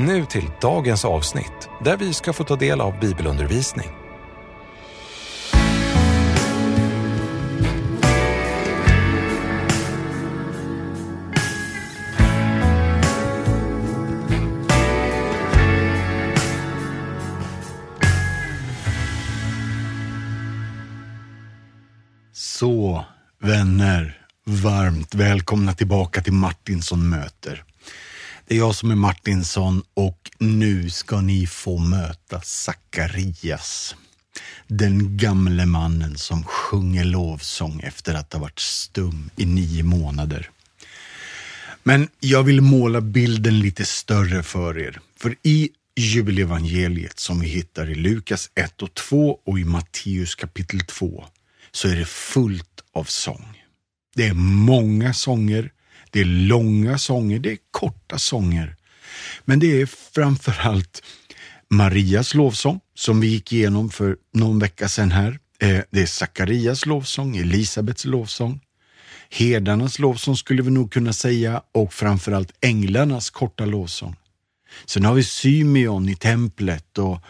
Nu till dagens avsnitt där vi ska få ta del av bibelundervisning. Så, vänner, varmt välkomna tillbaka till Martinsson möter. Det är jag som är Martinsson och nu ska ni få möta Sakarias. Den gamle mannen som sjunger lovsång efter att ha varit stum i nio månader. Men jag vill måla bilden lite större för er. För i jubelevangeliet som vi hittar i Lukas 1 och 2 och i Matteus kapitel 2 så är det fullt av sång. Det är många sånger, det är långa sånger, det är korta sånger. Men det är framförallt Marias lovsång som vi gick igenom för någon vecka sedan här. Eh, det är Sakarias lovsång, Elisabets lovsång, herdarnas lovsång skulle vi nog kunna säga och framförallt änglarnas korta lovsång. Sen har vi Symeon i templet och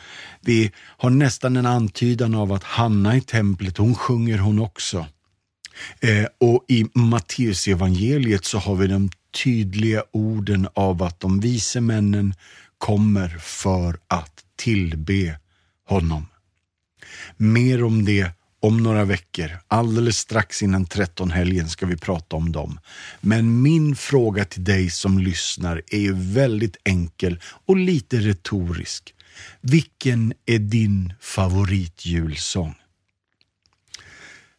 vi har nästan en antydan av att Hanna i templet, hon sjunger hon också. Eh, och i Matteus evangeliet så har vi de tydliga orden av att de vise männen kommer för att tillbe honom. Mer om det om några veckor. Alldeles strax innan trettonhelgen ska vi prata om dem. Men min fråga till dig som lyssnar är ju väldigt enkel och lite retorisk. Vilken är din favoritjulsång?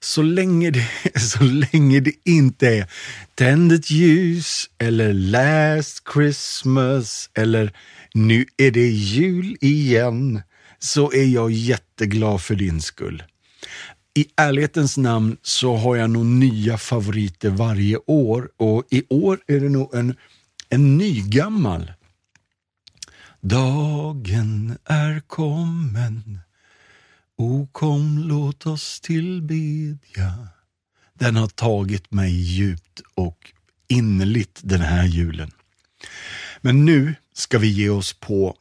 Så länge, det, så länge det inte är Tänd ett ljus eller Last Christmas eller Nu är det jul igen så är jag jätteglad för din skull. I ärlighetens namn så har jag nog nya favoriter varje år och i år är det nog en, en nygammal. Dagen är kommen O kom, låt oss tillbedja. Den har tagit mig djupt och innerligt den här julen. Men nu ska vi ge oss på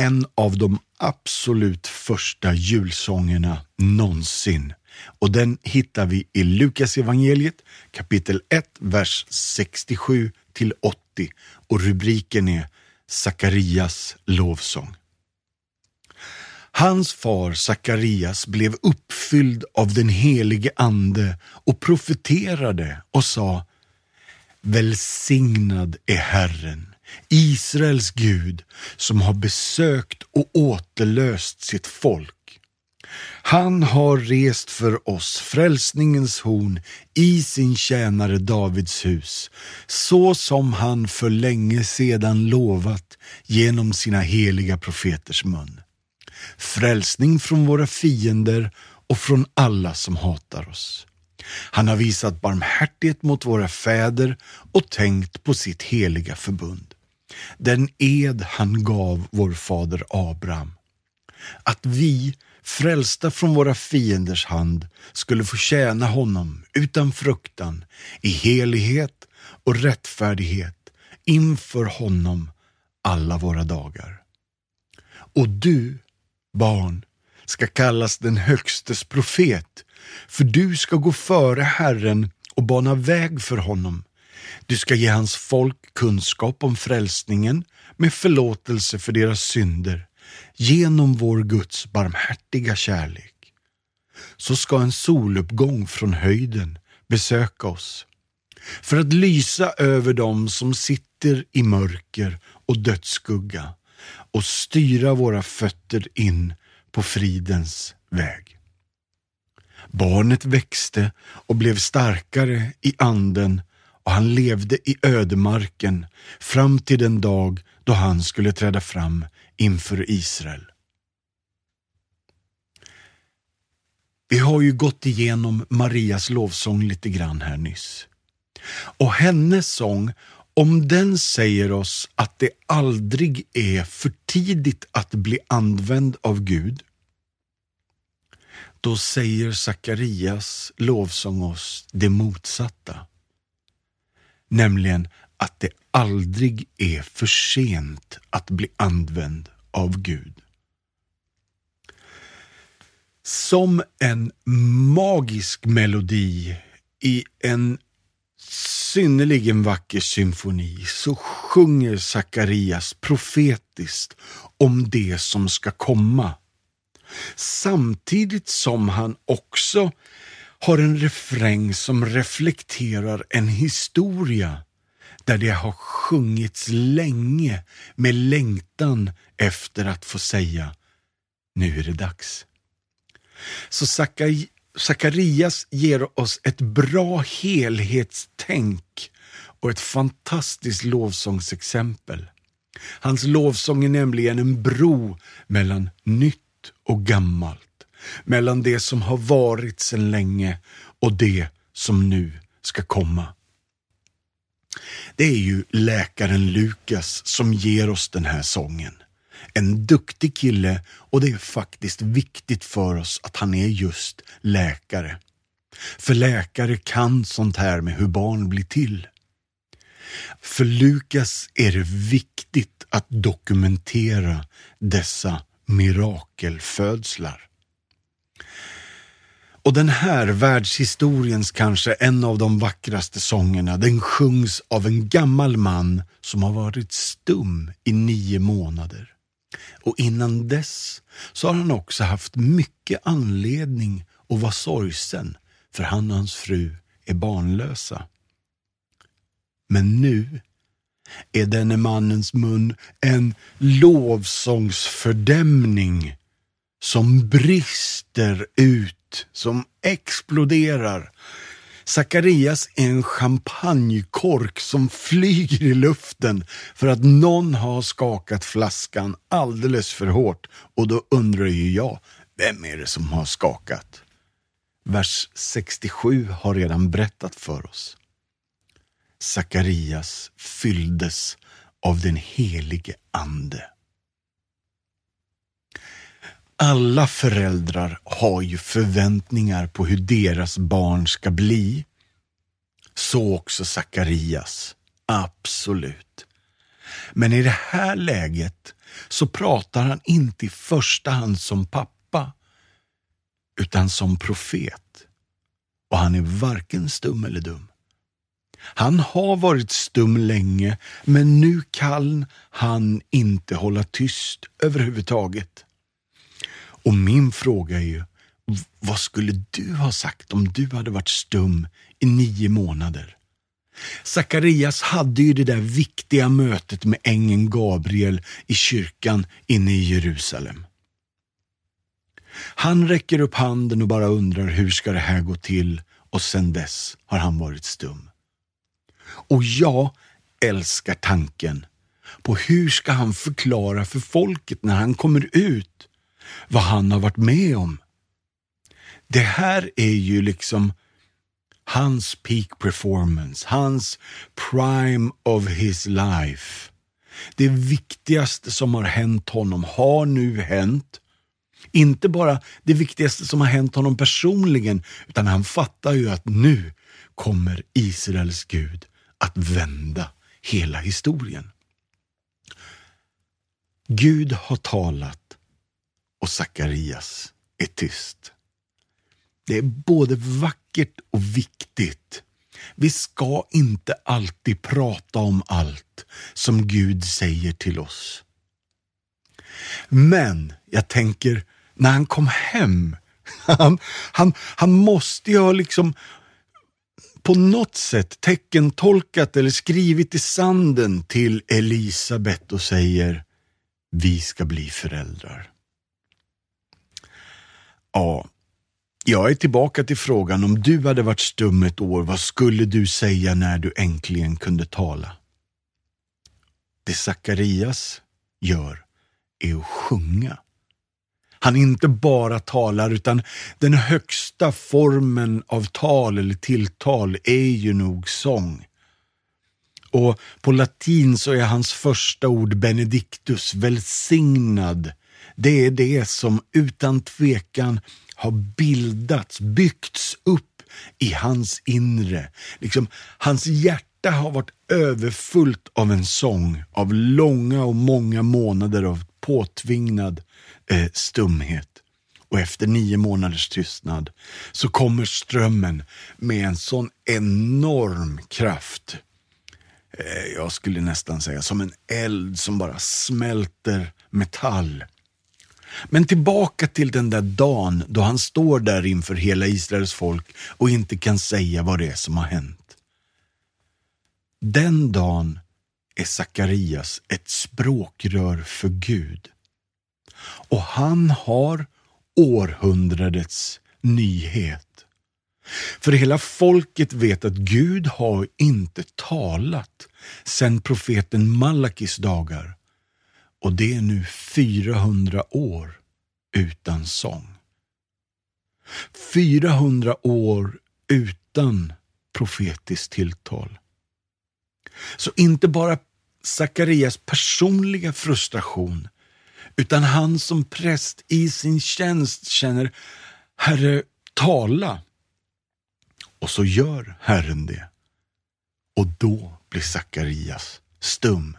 en av de absolut första julsångerna någonsin. Och den hittar vi i Lukas evangeliet kapitel 1, vers 67 till 80 och rubriken är Sakarias lovsång. Hans far Sakarias blev uppfylld av den helige ande och profeterade och sa Välsignad är Herren, Israels Gud, som har besökt och återlöst sitt folk. Han har rest för oss frälsningens horn i sin tjänare Davids hus, så som han för länge sedan lovat genom sina heliga profeters mun frälsning från våra fiender och från alla som hatar oss. Han har visat barmhärtighet mot våra fäder och tänkt på sitt heliga förbund. Den ed han gav vår fader Abraham. Att vi, frälsta från våra fienders hand, skulle få tjäna honom utan fruktan, i helighet och rättfärdighet inför honom alla våra dagar. Och du barn ska kallas den högstes profet, för du ska gå före Herren och bana väg för honom. Du ska ge hans folk kunskap om frälsningen med förlåtelse för deras synder genom vår Guds barmhärtiga kärlek. Så ska en soluppgång från höjden besöka oss för att lysa över dem som sitter i mörker och dödsskugga och styra våra fötter in på fridens väg. Barnet växte och blev starkare i anden och han levde i ödemarken fram till den dag då han skulle träda fram inför Israel. Vi har ju gått igenom Marias lovsång lite grann här nyss. Och hennes sång, om den säger oss att det aldrig är för tidigt att bli använd av Gud, då säger Sakarias lovsång oss det motsatta. Nämligen att det aldrig är för sent att bli använd av Gud. Som en magisk melodi i en synnerligen vacker symfoni så sjunger Sakarias profetiskt om det som ska komma. Samtidigt som han också har en refräng som reflekterar en historia där det har sjungits länge med längtan efter att få säga nu är det dags. Så Sakarias ger oss ett bra helhetstänk och ett fantastiskt lovsångsexempel. Hans lovsång är nämligen en bro mellan nytt och gammalt, mellan det som har varit sedan länge och det som nu ska komma. Det är ju läkaren Lukas som ger oss den här sången. En duktig kille och det är faktiskt viktigt för oss att han är just läkare. För läkare kan sånt här med hur barn blir till. För Lukas är det viktigt att dokumentera dessa mirakelfödslar. Och den här världshistoriens kanske en av de vackraste sångerna, den sjungs av en gammal man som har varit stum i nio månader. Och innan dess så har han också haft mycket anledning att vara sorgsen, för han och hans fru är barnlösa. Men nu är denne mannens mun en lovsångsfördämning som brister ut, som exploderar. Sakarias är en champagnekork som flyger i luften för att någon har skakat flaskan alldeles för hårt. Och då undrar ju jag, vem är det som har skakat? Vers 67 har redan berättat för oss. Sakarias fylldes av den helige Ande. Alla föräldrar har ju förväntningar på hur deras barn ska bli. Så också Sakarias. Absolut. Men i det här läget så pratar han inte i första hand som pappa, utan som profet. Och han är varken stum eller dum. Han har varit stum länge, men nu kan han inte hålla tyst överhuvudtaget. Och min fråga är ju, vad skulle du ha sagt om du hade varit stum i nio månader? Sakarias hade ju det där viktiga mötet med ängeln Gabriel i kyrkan inne i Jerusalem. Han räcker upp handen och bara undrar hur ska det här gå till och sen dess har han varit stum. Och jag älskar tanken på hur ska han förklara för folket när han kommer ut vad han har varit med om. Det här är ju liksom hans peak performance, hans prime of his life. Det viktigaste som har hänt honom har nu hänt. Inte bara det viktigaste som har hänt honom personligen, utan han fattar ju att nu kommer Israels Gud att vända hela historien. Gud har talat och Sakarias är tyst. Det är både vackert och viktigt. Vi ska inte alltid prata om allt som Gud säger till oss. Men jag tänker, när han kom hem, han, han, han måste ju ha liksom på något sätt teckentolkat eller skrivit i sanden till Elisabet och säger vi ska bli föräldrar. Ja, jag är tillbaka till frågan om du hade varit stum ett år, vad skulle du säga när du äntligen kunde tala? Det Sakarias gör är att sjunga. Han inte bara talar, utan den högsta formen av tal eller tilltal är ju nog sång. Och på latin så är hans första ord benedictus, välsignad. Det är det som utan tvekan har bildats, byggts upp i hans inre. Liksom, hans hjärta har varit överfullt av en sång, av långa och många månader av påtvingad eh, stumhet. Och efter nio månaders tystnad så kommer strömmen med en sån enorm kraft. Eh, jag skulle nästan säga som en eld som bara smälter metall. Men tillbaka till den där dagen då han står där inför hela Israels folk och inte kan säga vad det är som har hänt. Den dagen är Sakarias ett språkrör för Gud. Och han har århundradets nyhet. För hela folket vet att Gud har inte talat sedan profeten Malakis dagar. Och det är nu 400 år utan sång. 400 år utan profetiskt tilltal. Så inte bara Sakarias personliga frustration, utan han som präst i sin tjänst känner Herre, tala. Och så gör Herren det. Och då blir Sakarias stum.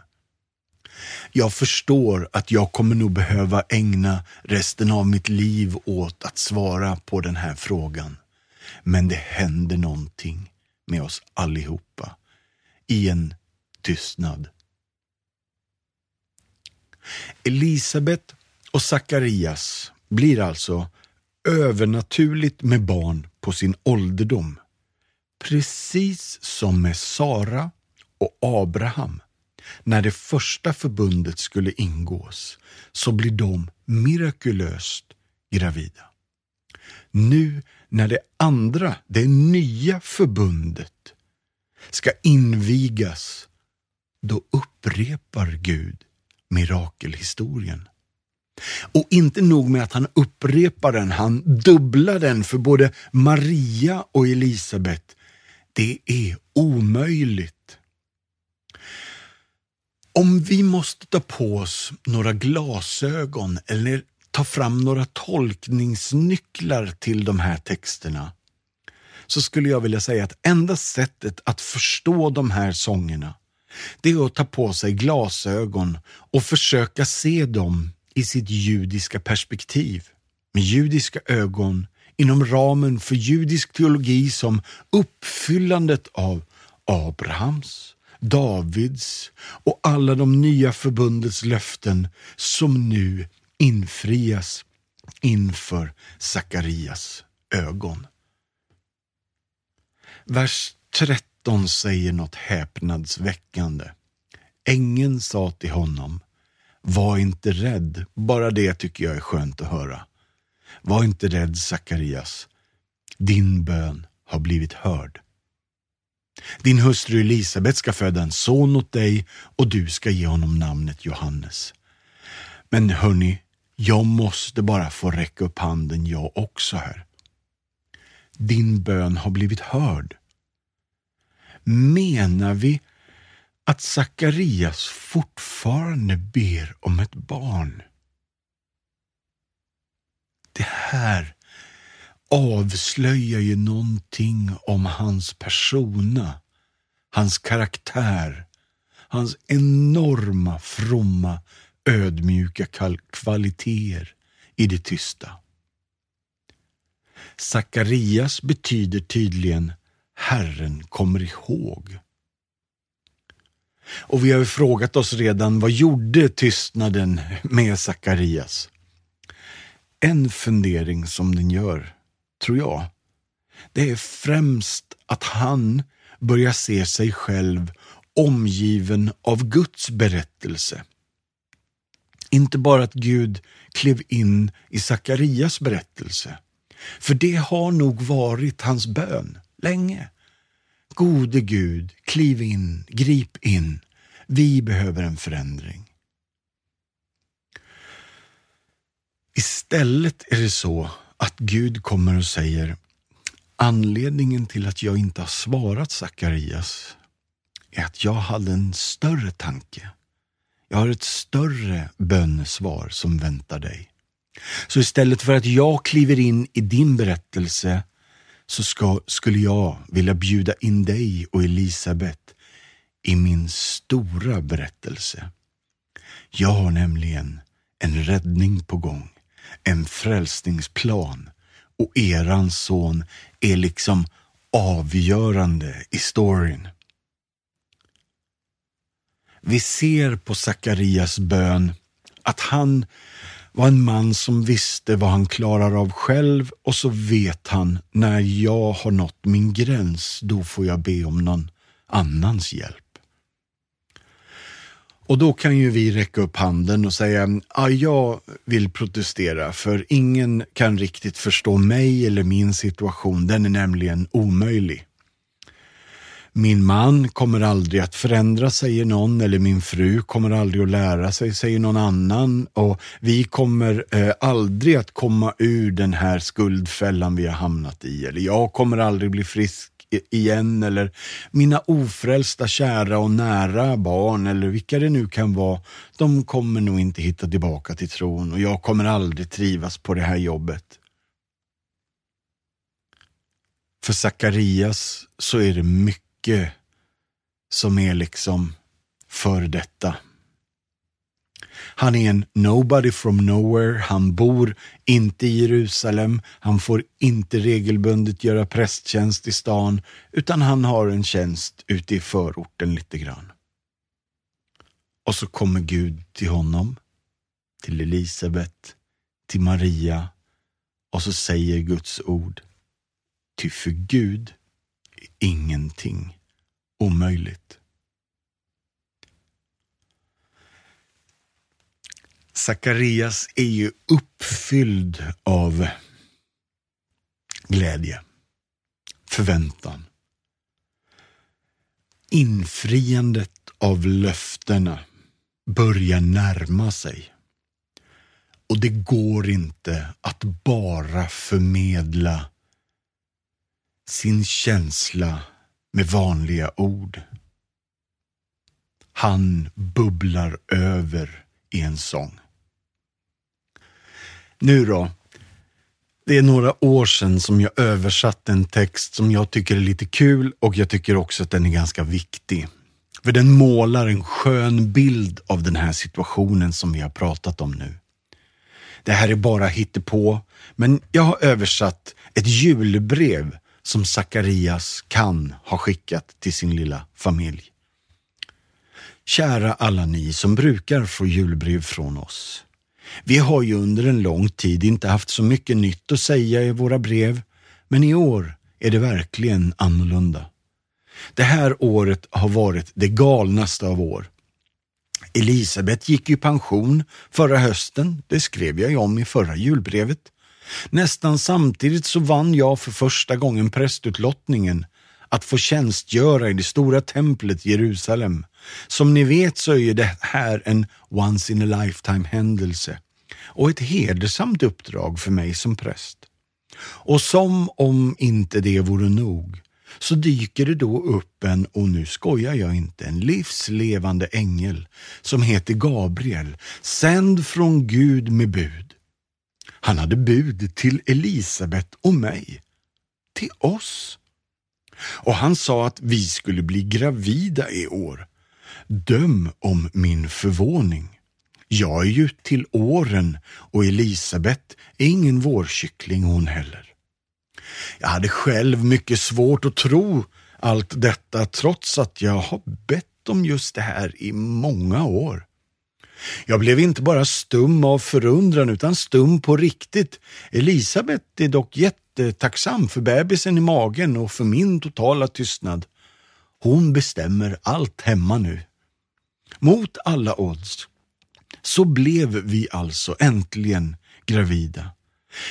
Jag förstår att jag kommer nog behöva ägna resten av mitt liv åt att svara på den här frågan. Men det händer någonting med oss allihopa i en tystnad. Elisabet och Sakarias blir alltså övernaturligt med barn på sin ålderdom. Precis som med Sara och Abraham. När det första förbundet skulle ingås så blir de mirakulöst gravida. Nu när det andra, det nya förbundet ska invigas, då upprepar Gud mirakelhistorien. Och inte nog med att han upprepar den, han dubblar den för både Maria och Elisabet. Det är omöjligt. Om vi måste ta på oss några glasögon eller ta fram några tolkningsnycklar till de här texterna så skulle jag vilja säga att enda sättet att förstå de här sångerna det är att ta på sig glasögon och försöka se dem i sitt judiska perspektiv. Med judiska ögon inom ramen för judisk teologi som uppfyllandet av Abrahams, Davids och alla de nya förbundets löften som nu infrias inför Sakarias ögon. Vers 13 säger något häpnadsväckande. Ängeln sa till honom, var inte rädd, bara det tycker jag är skönt att höra. Var inte rädd Sakarias, din bön har blivit hörd. Din hustru Elisabet ska föda en son åt dig och du ska ge honom namnet Johannes. Men hörni, jag måste bara få räcka upp handen jag också här. Din bön har blivit hörd. Menar vi att Sakarias fortfarande ber om ett barn? Det här avslöjar ju någonting om hans persona, hans karaktär, hans enorma fromma ödmjuka kvaliteter i det tysta. Sakarias betyder tydligen Herren kommer ihåg. Och vi har ju frågat oss redan, vad gjorde tystnaden med Sakarias? En fundering som den gör, tror jag, det är främst att han börjar se sig själv omgiven av Guds berättelse. Inte bara att Gud klev in i Sakarias berättelse, för det har nog varit hans bön länge. Gode Gud, kliv in, grip in. Vi behöver en förändring. Istället är det så att Gud kommer och säger Anledningen till att jag inte har svarat Sakarias är att jag hade en större tanke. Jag har ett större bönesvar som väntar dig. Så istället för att jag kliver in i din berättelse så ska, skulle jag vilja bjuda in dig och Elisabet i min stora berättelse. Jag har nämligen en räddning på gång, en frälsningsplan och eran son är liksom avgörande i storyn. Vi ser på Sakarias bön att han var en man som visste vad han klarar av själv och så vet han när jag har nått min gräns, då får jag be om någon annans hjälp. Och då kan ju vi räcka upp handen och säga, ja, jag vill protestera för ingen kan riktigt förstå mig eller min situation, den är nämligen omöjlig. Min man kommer aldrig att förändras, säger någon, eller min fru kommer aldrig att lära sig, säger någon annan. Och vi kommer eh, aldrig att komma ur den här skuldfällan vi har hamnat i. Eller jag kommer aldrig bli frisk igen. Eller mina ofrälsta, kära och nära barn, eller vilka det nu kan vara, de kommer nog inte hitta tillbaka till tron och jag kommer aldrig trivas på det här jobbet. För Sakarias så är det mycket som är liksom för detta. Han är en nobody from nowhere. Han bor inte i Jerusalem. Han får inte regelbundet göra prästtjänst i stan, utan han har en tjänst ute i förorten lite grann. Och så kommer Gud till honom, till Elisabet, till Maria och så säger Guds ord. Ty för Gud är ingenting omöjligt. Sakarias är ju uppfylld av glädje, förväntan. Infriandet av löftena börjar närma sig. Och det går inte att bara förmedla sin känsla med vanliga ord. Han bubblar över i en sång. Nu då. Det är några år sedan som jag översatte en text som jag tycker är lite kul och jag tycker också att den är ganska viktig. För den målar en skön bild av den här situationen som vi har pratat om nu. Det här är bara hittepå, men jag har översatt ett julbrev som Sakarias kan ha skickat till sin lilla familj. Kära alla ni som brukar få julbrev från oss. Vi har ju under en lång tid inte haft så mycket nytt att säga i våra brev, men i år är det verkligen annorlunda. Det här året har varit det galnaste av år. Elisabet gick i pension förra hösten, det skrev jag ju om i förra julbrevet. Nästan samtidigt så vann jag för första gången prästutlottningen att få tjänstgöra i det stora templet Jerusalem. Som ni vet så är ju det här en once in a lifetime händelse och ett hedersamt uppdrag för mig som präst. Och som om inte det vore nog så dyker det då upp en, och nu skojar jag inte, en livslevande ängel som heter Gabriel, sänd från Gud med bud. Han hade bud till Elisabet och mig. Till oss. Och han sa att vi skulle bli gravida i år. Döm om min förvåning. Jag är ju till åren och Elisabet är ingen vårkyckling hon heller. Jag hade själv mycket svårt att tro allt detta trots att jag har bett om just det här i många år. Jag blev inte bara stum av förundran utan stum på riktigt. Elisabet är dock jättetacksam för bebisen i magen och för min totala tystnad. Hon bestämmer allt hemma nu. Mot alla odds så blev vi alltså äntligen gravida.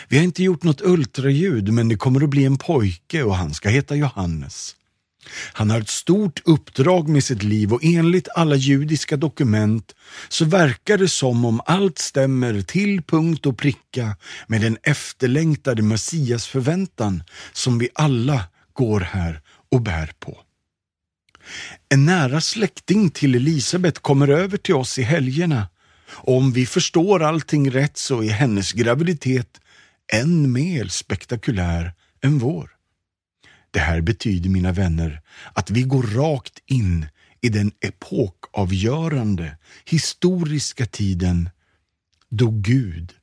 Vi har inte gjort något ultraljud men det kommer att bli en pojke och han ska heta Johannes. Han har ett stort uppdrag med sitt liv och enligt alla judiska dokument så verkar det som om allt stämmer till punkt och pricka med den efterlängtade Messias förväntan som vi alla går här och bär på. En nära släkting till Elisabet kommer över till oss i helgerna och om vi förstår allting rätt så är hennes graviditet än mer spektakulär än vår. Det här betyder, mina vänner, att vi går rakt in i den epokavgörande historiska tiden då Gud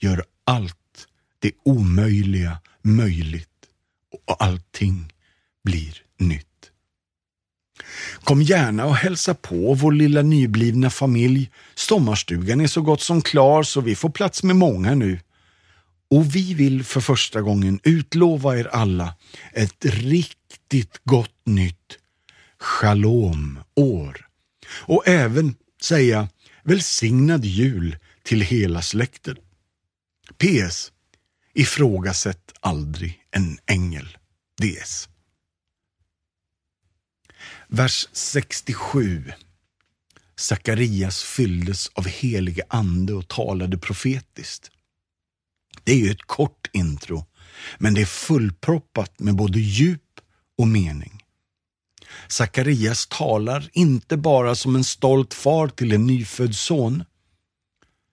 gör allt det omöjliga möjligt och allting blir nytt. Kom gärna och hälsa på vår lilla nyblivna familj. Sommarstugan är så gott som klar så vi får plats med många nu. Och vi vill för första gången utlova er alla ett riktigt gott nytt Shalom-år. Och även säga välsignad jul till hela släkten. PS. Ifrågasätt aldrig en ängel. DS. Vers 67. Sakarias fylldes av helige ande och talade profetiskt. Det är ju ett kort intro, men det är fullproppat med både djup och mening. Sakarias talar inte bara som en stolt far till en nyfödd son.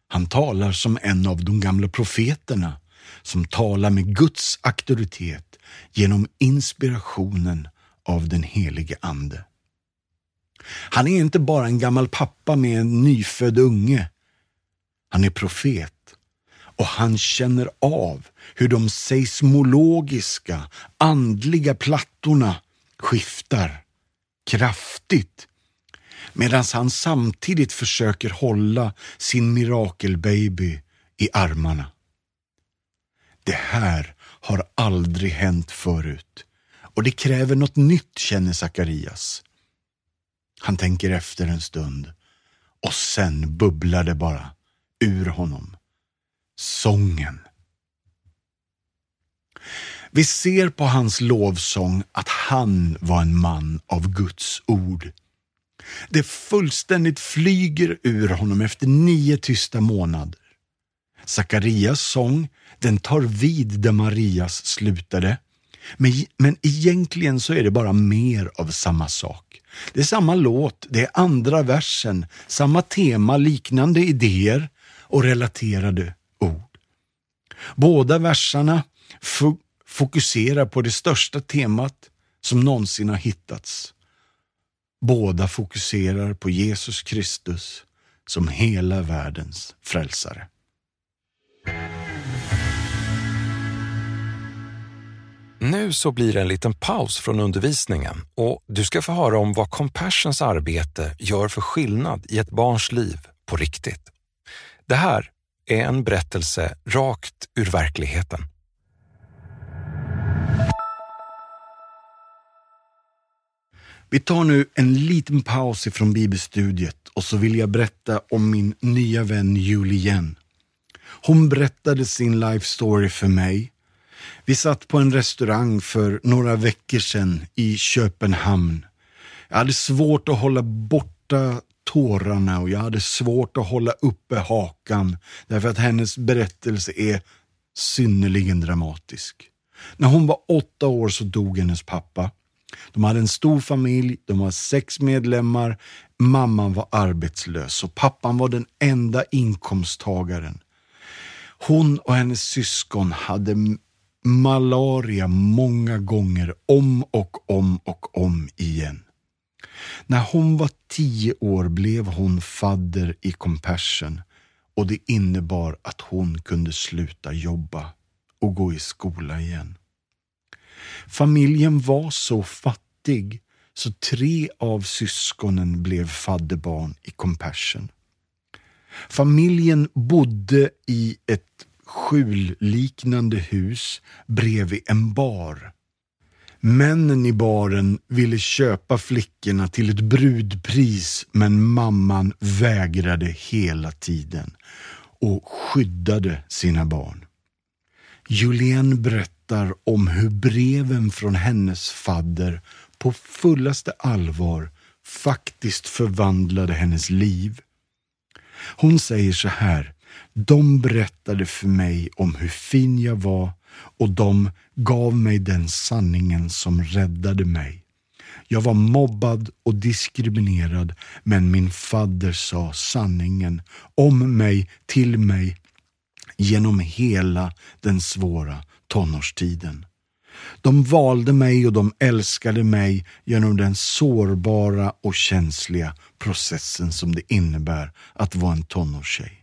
Han talar som en av de gamla profeterna som talar med Guds auktoritet genom inspirationen av den helige Ande. Han är inte bara en gammal pappa med en nyfödd unge. Han är profet och han känner av hur de seismologiska, andliga plattorna skiftar kraftigt medan han samtidigt försöker hålla sin mirakelbaby i armarna. Det här har aldrig hänt förut och det kräver något nytt, känner Sakarias. Han tänker efter en stund och sen bubblar det bara ur honom. Sången. Vi ser på hans lovsång att han var en man av Guds ord. Det fullständigt flyger ur honom efter nio tysta månader. Sakarias sång, den tar vid där Marias slutade. Men, men egentligen så är det bara mer av samma sak. Det är samma låt, det är andra versen, samma tema, liknande idéer och relaterade ord. Båda versarna fokuserar på det största temat som någonsin har hittats. Båda fokuserar på Jesus Kristus som hela världens frälsare. Nu så blir det en liten paus från undervisningen och du ska få höra om vad Compassions arbete gör för skillnad i ett barns liv på riktigt. Det här är en berättelse rakt ur verkligheten. Vi tar nu en liten paus ifrån bibelstudiet och så vill jag berätta om min nya vän Julien. Hon berättade sin life story för mig vi satt på en restaurang för några veckor sedan i Köpenhamn. Jag hade svårt att hålla borta tårarna och jag hade svårt att hålla uppe hakan därför att hennes berättelse är synnerligen dramatisk. När hon var åtta år så dog hennes pappa. De hade en stor familj, de var sex medlemmar, mamman var arbetslös och pappan var den enda inkomsttagaren. Hon och hennes syskon hade malaria många gånger om och om och om igen. När hon var tio år blev hon fadder i Compassion och det innebar att hon kunde sluta jobba och gå i skola igen. Familjen var så fattig så tre av syskonen blev fadderbarn i Compassion. Familjen bodde i ett skjulliknande hus bredvid en bar. Männen i baren ville köpa flickorna till ett brudpris men mamman vägrade hela tiden och skyddade sina barn. Julien berättar om hur breven från hennes fadder på fullaste allvar faktiskt förvandlade hennes liv. Hon säger så här, de berättade för mig om hur fin jag var och de gav mig den sanningen som räddade mig. Jag var mobbad och diskriminerad, men min fadder sa sanningen om mig till mig genom hela den svåra tonårstiden. De valde mig och de älskade mig genom den sårbara och känsliga processen som det innebär att vara en tonårstjej.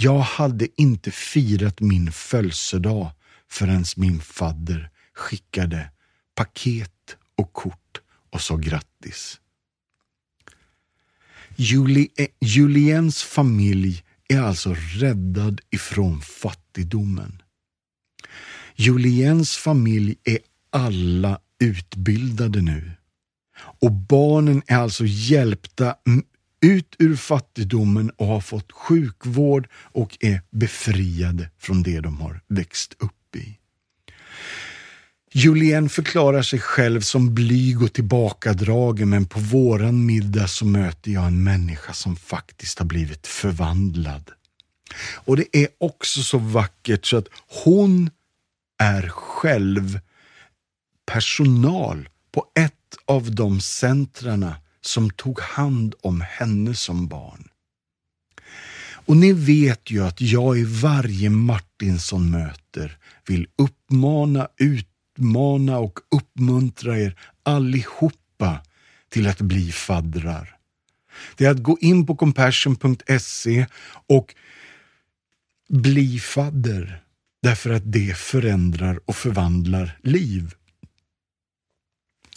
Jag hade inte firat min födelsedag förrän min fadder skickade paket och kort och sa grattis. Juli, eh, Juliens familj är alltså räddad ifrån fattigdomen. Juliens familj är alla utbildade nu. Och barnen är alltså hjälpta ut ur fattigdomen och har fått sjukvård och är befriade från det de har växt upp i. Julien förklarar sig själv som blyg och tillbakadragen men på våran middag så möter jag en människa som faktiskt har blivit förvandlad. Och det är också så vackert så att hon är själv personal på ett av de centrarna som tog hand om henne som barn. Och ni vet ju att jag i varje Martinsson möter vill uppmana, utmana och uppmuntra er allihopa till att bli faddrar. Det är att gå in på compassion.se och bli fadder. Därför att det förändrar och förvandlar liv.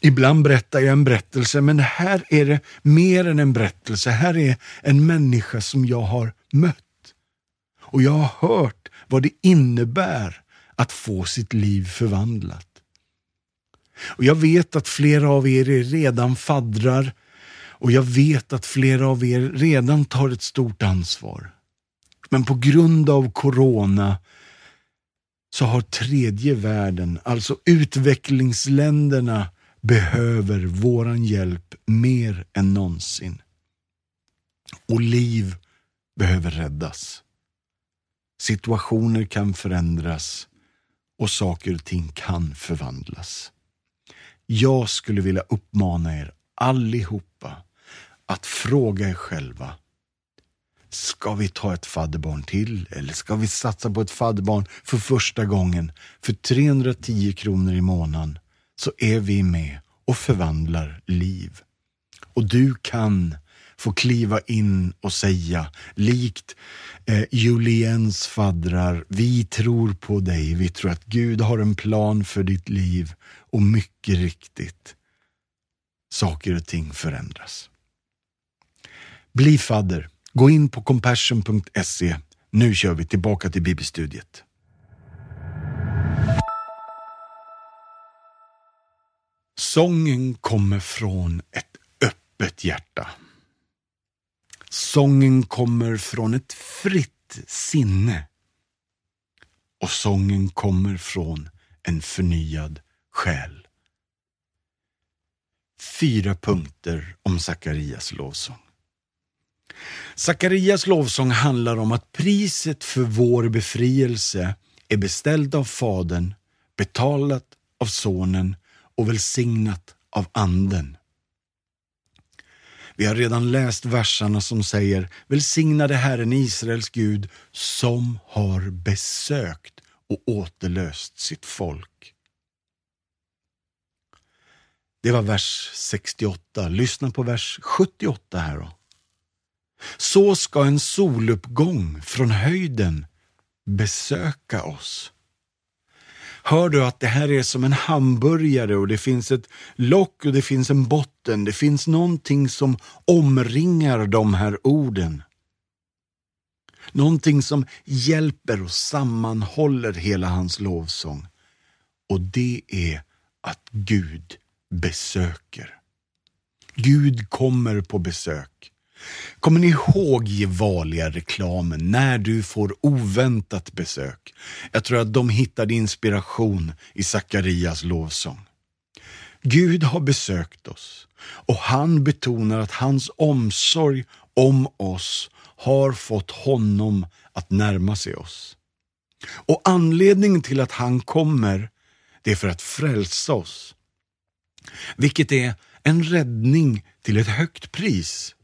Ibland berättar jag en berättelse, men här är det mer än en berättelse. Här är en människa som jag har mött. Och jag har hört vad det innebär att få sitt liv förvandlat. Och Jag vet att flera av er är redan faddrar och jag vet att flera av er redan tar ett stort ansvar. Men på grund av corona så har tredje världen, alltså utvecklingsländerna, behöver våran hjälp mer än någonsin. Och liv behöver räddas. Situationer kan förändras och saker och ting kan förvandlas. Jag skulle vilja uppmana er allihopa att fråga er själva Ska vi ta ett fadderbarn till eller ska vi satsa på ett fadderbarn för första gången? För 310 kronor i månaden så är vi med och förvandlar liv. Och du kan få kliva in och säga, likt eh, Juliens faddrar, vi tror på dig, vi tror att Gud har en plan för ditt liv och mycket riktigt, saker och ting förändras. Bli fadder. Gå in på compassion.se. Nu kör vi tillbaka till bibelstudiet. Sången kommer från ett öppet hjärta. Sången kommer från ett fritt sinne. Och sången kommer från en förnyad själ. Fyra punkter om Sakarias lovsång. Sakarias lovsång handlar om att priset för vår befrielse är beställt av Fadern, betalat av Sonen och välsignat av Anden. Vi har redan läst verserna som säger Välsignade Herren Israels Gud som har besökt och återlöst sitt folk. Det var vers 68. Lyssna på vers 78 här då. Så ska en soluppgång från höjden besöka oss. Hör du att det här är som en hamburgare och det finns ett lock och det finns en botten. Det finns någonting som omringar de här orden. Någonting som hjälper och sammanhåller hela hans lovsång. Och det är att Gud besöker. Gud kommer på besök. Kommer ni ihåg Gevalia-reklamen när du får oväntat besök? Jag tror att de hittade inspiration i Sakarias lovsång. Gud har besökt oss och han betonar att hans omsorg om oss har fått honom att närma sig oss. Och anledningen till att han kommer, det är för att frälsa oss. Vilket är en räddning till ett högt pris.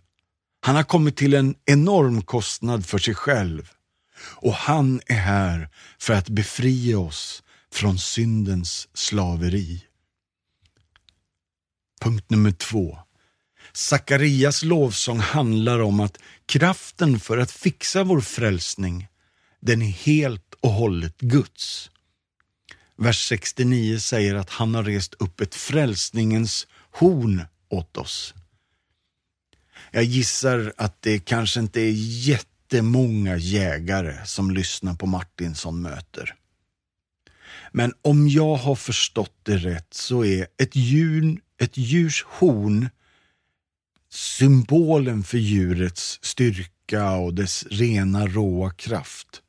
Han har kommit till en enorm kostnad för sig själv. Och han är här för att befria oss från syndens slaveri. Punkt nummer två. Sakarias lovsång handlar om att kraften för att fixa vår frälsning, den är helt och hållet Guds. Vers 69 säger att han har rest upp ett frälsningens horn åt oss. Jag gissar att det kanske inte är jättemånga jägare som lyssnar på Martinsson möter. Men om jag har förstått det rätt så är ett, djur, ett djurs horn symbolen för djurets styrka och dess rena råa kraft.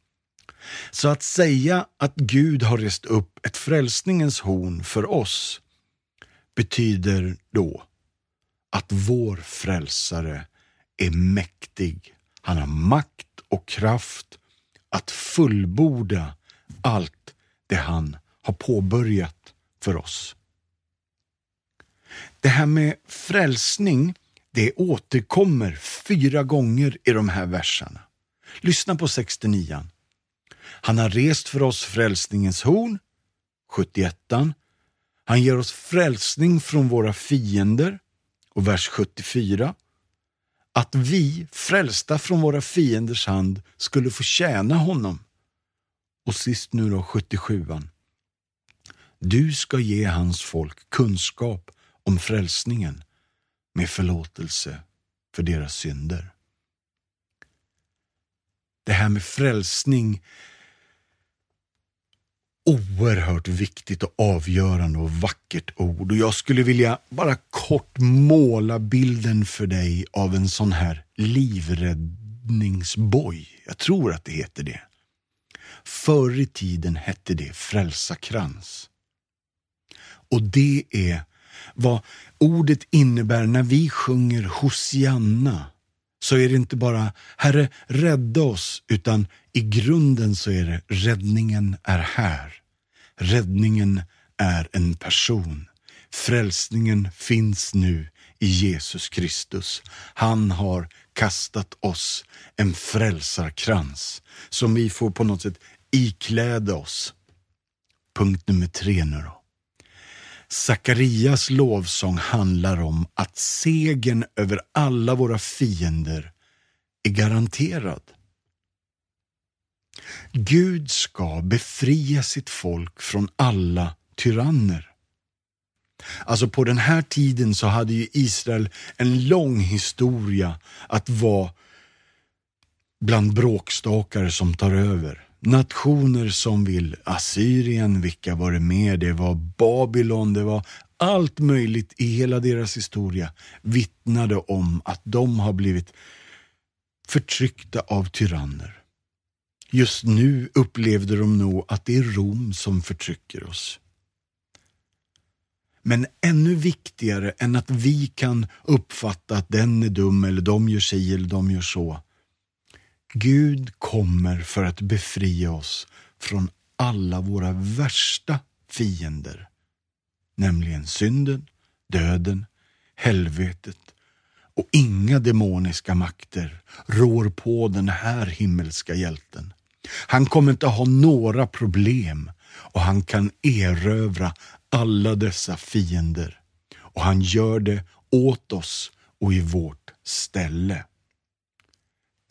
Så att säga att Gud har rest upp ett frälsningens horn för oss betyder då att vår frälsare är mäktig. Han har makt och kraft att fullborda allt det han har påbörjat för oss. Det här med frälsning, det återkommer fyra gånger i de här verserna. Lyssna på 69. Han har rest för oss frälsningens horn, 71. Han ger oss frälsning från våra fiender, och vers 74. Att vi, frälsta från våra fienders hand, skulle få tjäna honom. Och sist nu då 77. Du ska ge hans folk kunskap om frälsningen med förlåtelse för deras synder. Det här med frälsning oerhört viktigt och avgörande och vackert ord. Och jag skulle vilja bara kort måla bilden för dig av en sån här livräddningsboj. Jag tror att det heter det. Förr i tiden hette det frälsarkrans. Och det är vad ordet innebär när vi sjunger Hosianna så är det inte bara Herre, rädda oss, utan i grunden så är det räddningen är här. Räddningen är en person. Frälsningen finns nu i Jesus Kristus. Han har kastat oss en frälsarkrans som vi får på något sätt ikläda oss. Punkt nummer tre nu då. Sakarias lovsång handlar om att segern över alla våra fiender är garanterad. Gud ska befria sitt folk från alla tyranner. Alltså på den här tiden så hade ju Israel en lång historia att vara bland bråkstakar som tar över. Nationer som vill, Assyrien, vilka var det mer? Det var Babylon, det var allt möjligt i hela deras historia vittnade om att de har blivit förtryckta av tyranner. Just nu upplevde de nog att det är Rom som förtrycker oss. Men ännu viktigare än att vi kan uppfatta att den är dum eller de gör sig eller de gör så, Gud kommer för att befria oss från alla våra värsta fiender, nämligen synden, döden, helvetet och inga demoniska makter rår på den här himmelska hjälten. Han kommer inte ha några problem och han kan erövra alla dessa fiender och han gör det åt oss och i vårt ställe.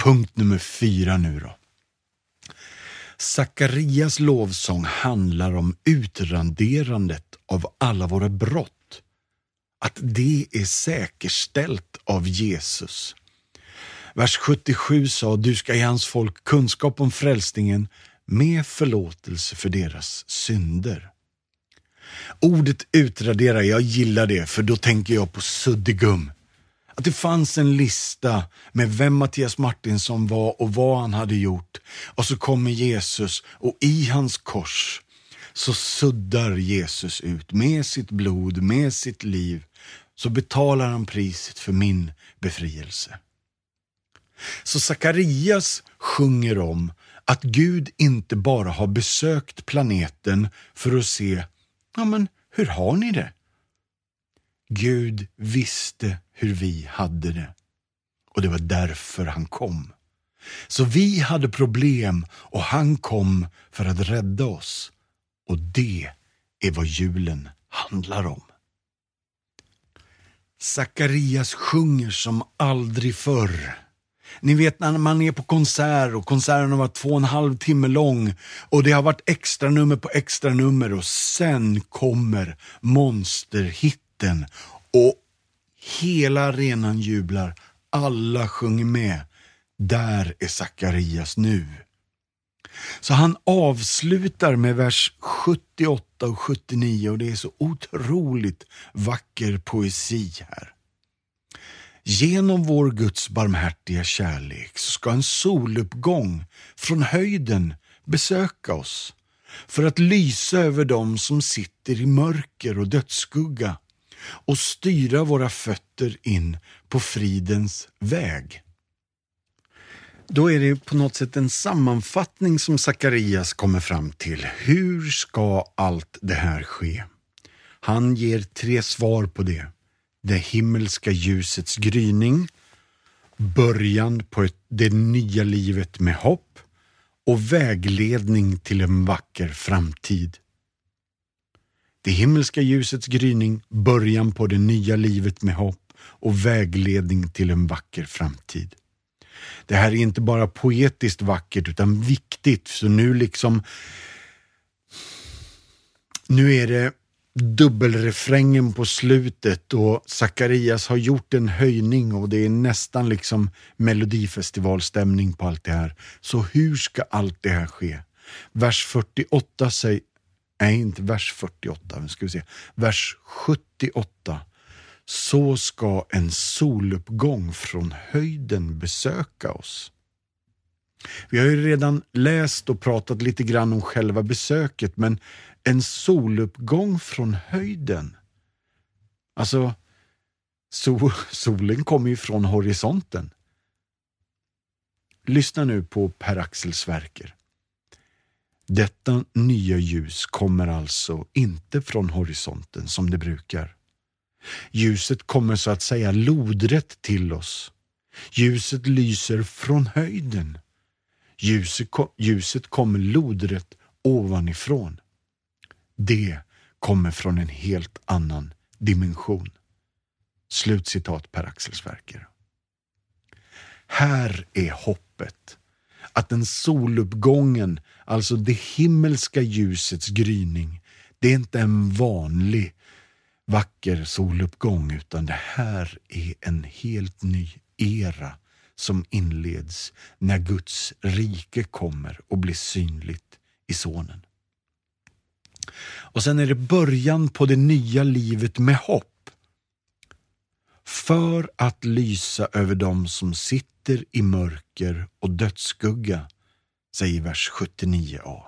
Punkt nummer fyra nu då. Sakarias lovsång handlar om utranderandet av alla våra brott. Att det är säkerställt av Jesus. Vers 77 sa, du ska ge hans folk kunskap om frälsningen med förlåtelse för deras synder. Ordet utradera, jag gillar det, för då tänker jag på suddigum att det fanns en lista med vem Mattias Martinsson var och vad han hade gjort. Och så kommer Jesus och i hans kors så suddar Jesus ut med sitt blod, med sitt liv, så betalar han priset för min befrielse. Så Sakarias sjunger om att Gud inte bara har besökt planeten för att se, ja men hur har ni det? Gud visste hur vi hade det och det var därför han kom. Så vi hade problem och han kom för att rädda oss. Och det är vad julen handlar om. Sakarias sjunger som aldrig förr. Ni vet när man är på konsert och konserten har varit två och en halv timme lång och det har varit extra nummer på extra nummer och sen kommer mitten och hela arenan jublar. Alla sjunger med. Där är Sakarias nu. Så han avslutar med vers 78 och 79 och det är så otroligt vacker poesi här. Genom vår Guds barmhärtiga kärlek så ska en soluppgång från höjden besöka oss för att lysa över dem som sitter i mörker och dödsskugga och styra våra fötter in på fridens väg. Då är det på något sätt en sammanfattning som Sakarias kommer fram till. Hur ska allt det här ske? Han ger tre svar på det. Det himmelska ljusets gryning, början på ett, det nya livet med hopp och vägledning till en vacker framtid. Det himmelska ljusets gryning, början på det nya livet med hopp och vägledning till en vacker framtid. Det här är inte bara poetiskt vackert utan viktigt, så nu liksom nu är det dubbelrefrängen på slutet och Zacharias har gjort en höjning och det är nästan liksom melodifestivalstämning på allt det här. Så hur ska allt det här ske? Vers 48 säger, nej inte vers 48, men ska vi se, vers 78 så ska en soluppgång från höjden besöka oss. Vi har ju redan läst och pratat lite grann om själva besöket, men en soluppgång från höjden. Alltså, sol, solen kommer ju från horisonten. Lyssna nu på Per-Axel Sverker. Detta nya ljus kommer alltså inte från horisonten som det brukar. Ljuset kommer så att säga lodrätt till oss. Ljuset lyser från höjden. Ljuset, ljuset kommer lodrätt ovanifrån. Det kommer från en helt annan dimension. Slutcitat Per Axel Sverker. Här är hoppet. Att den soluppgången, alltså det himmelska ljusets gryning, det är inte en vanlig vacker soluppgång utan det här är en helt ny era som inleds när Guds rike kommer och blir synligt i Sonen. Och sen är det början på det nya livet med hopp. För att lysa över dem som sitter i mörker och dödsskugga, säger vers 79a.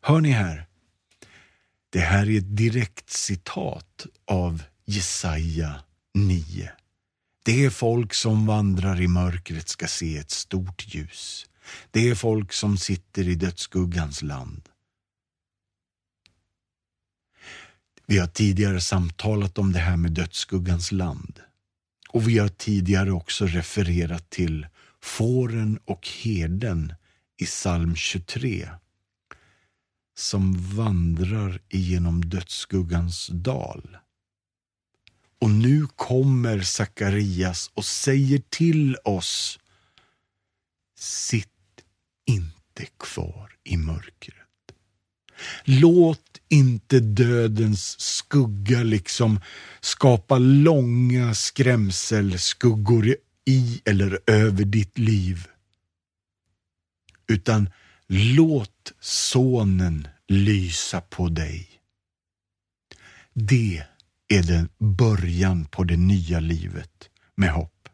Hör ni här? Det här är ett direkt citat av Jesaja 9. Det är folk som vandrar i mörkret ska se ett stort ljus. Det är folk som sitter i dödsskuggans land. Vi har tidigare samtalat om det här med dödsskuggans land. Och vi har tidigare också refererat till fåren och herden i psalm 23 som vandrar igenom dödsskuggans dal. Och nu kommer Sakarias och säger till oss Sitt inte kvar i mörkret. Låt inte dödens skugga liksom skapa långa skrämselskuggor i i eller över ditt liv. Utan låt sonen lysa på dig. Det är den början på det nya livet med hopp.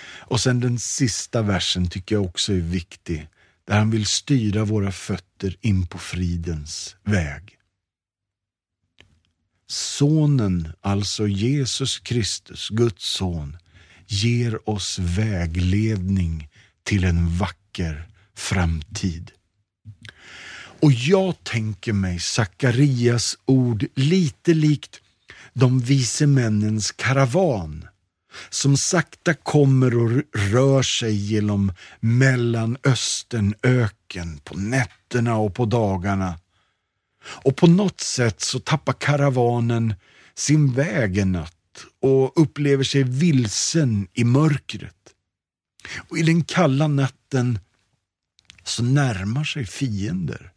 Och sen den sista versen tycker jag också är viktig. där han vill styra våra fötter in på fridens väg. Sonen, alltså Jesus Kristus, Guds son, ger oss vägledning till en vacker framtid. Och jag tänker mig Sakarias ord lite likt de vise männens karavan som sakta kommer och rör sig genom Mellanösternöken på nätterna och på dagarna. Och på något sätt så tappar karavanen sin väg en natt och upplever sig vilsen i mörkret. Och i den kalla natten så närmar sig fiender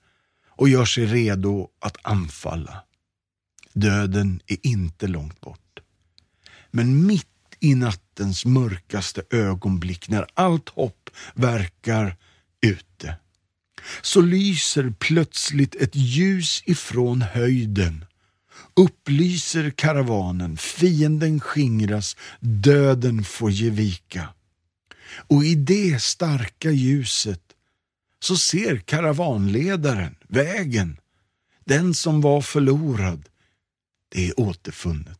och gör sig redo att anfalla. Döden är inte långt bort. Men mitt i nattens mörkaste ögonblick när allt hopp verkar ute så lyser plötsligt ett ljus ifrån höjden upplyser karavanen, fienden skingras, döden får ge vika. Och i det starka ljuset så ser karavanledaren vägen, den som var förlorad, det är återfunnet.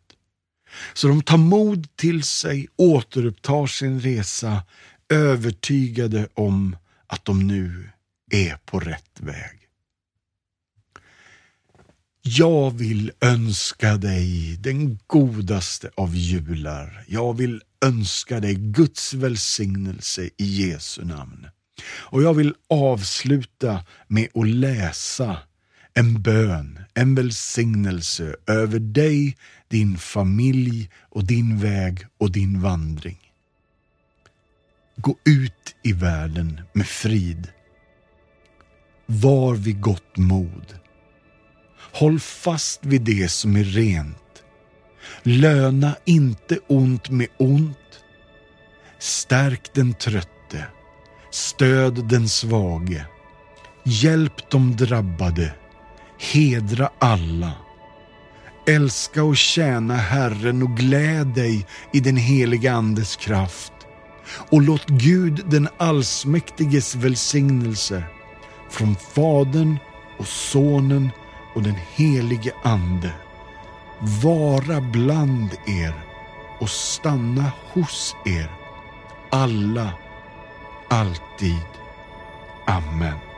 Så de tar mod till sig, återupptar sin resa, övertygade om att de nu är på rätt väg. Jag vill önska dig den godaste av jular. Jag vill önska dig Guds välsignelse i Jesu namn. Och jag vill avsluta med att läsa en bön, en välsignelse över dig, din familj och din väg och din vandring. Gå ut i världen med frid. Var vid gott mod. Håll fast vid det som är rent. Löna inte ont med ont. Stärk den trötte. Stöd den svage. Hjälp de drabbade. Hedra alla. Älska och tjäna Herren och gläd dig i den heliga Andes kraft. Och låt Gud den allsmäktiges välsignelse från Fadern och Sonen och den helige Ande vara bland er och stanna hos er alla, alltid. Amen.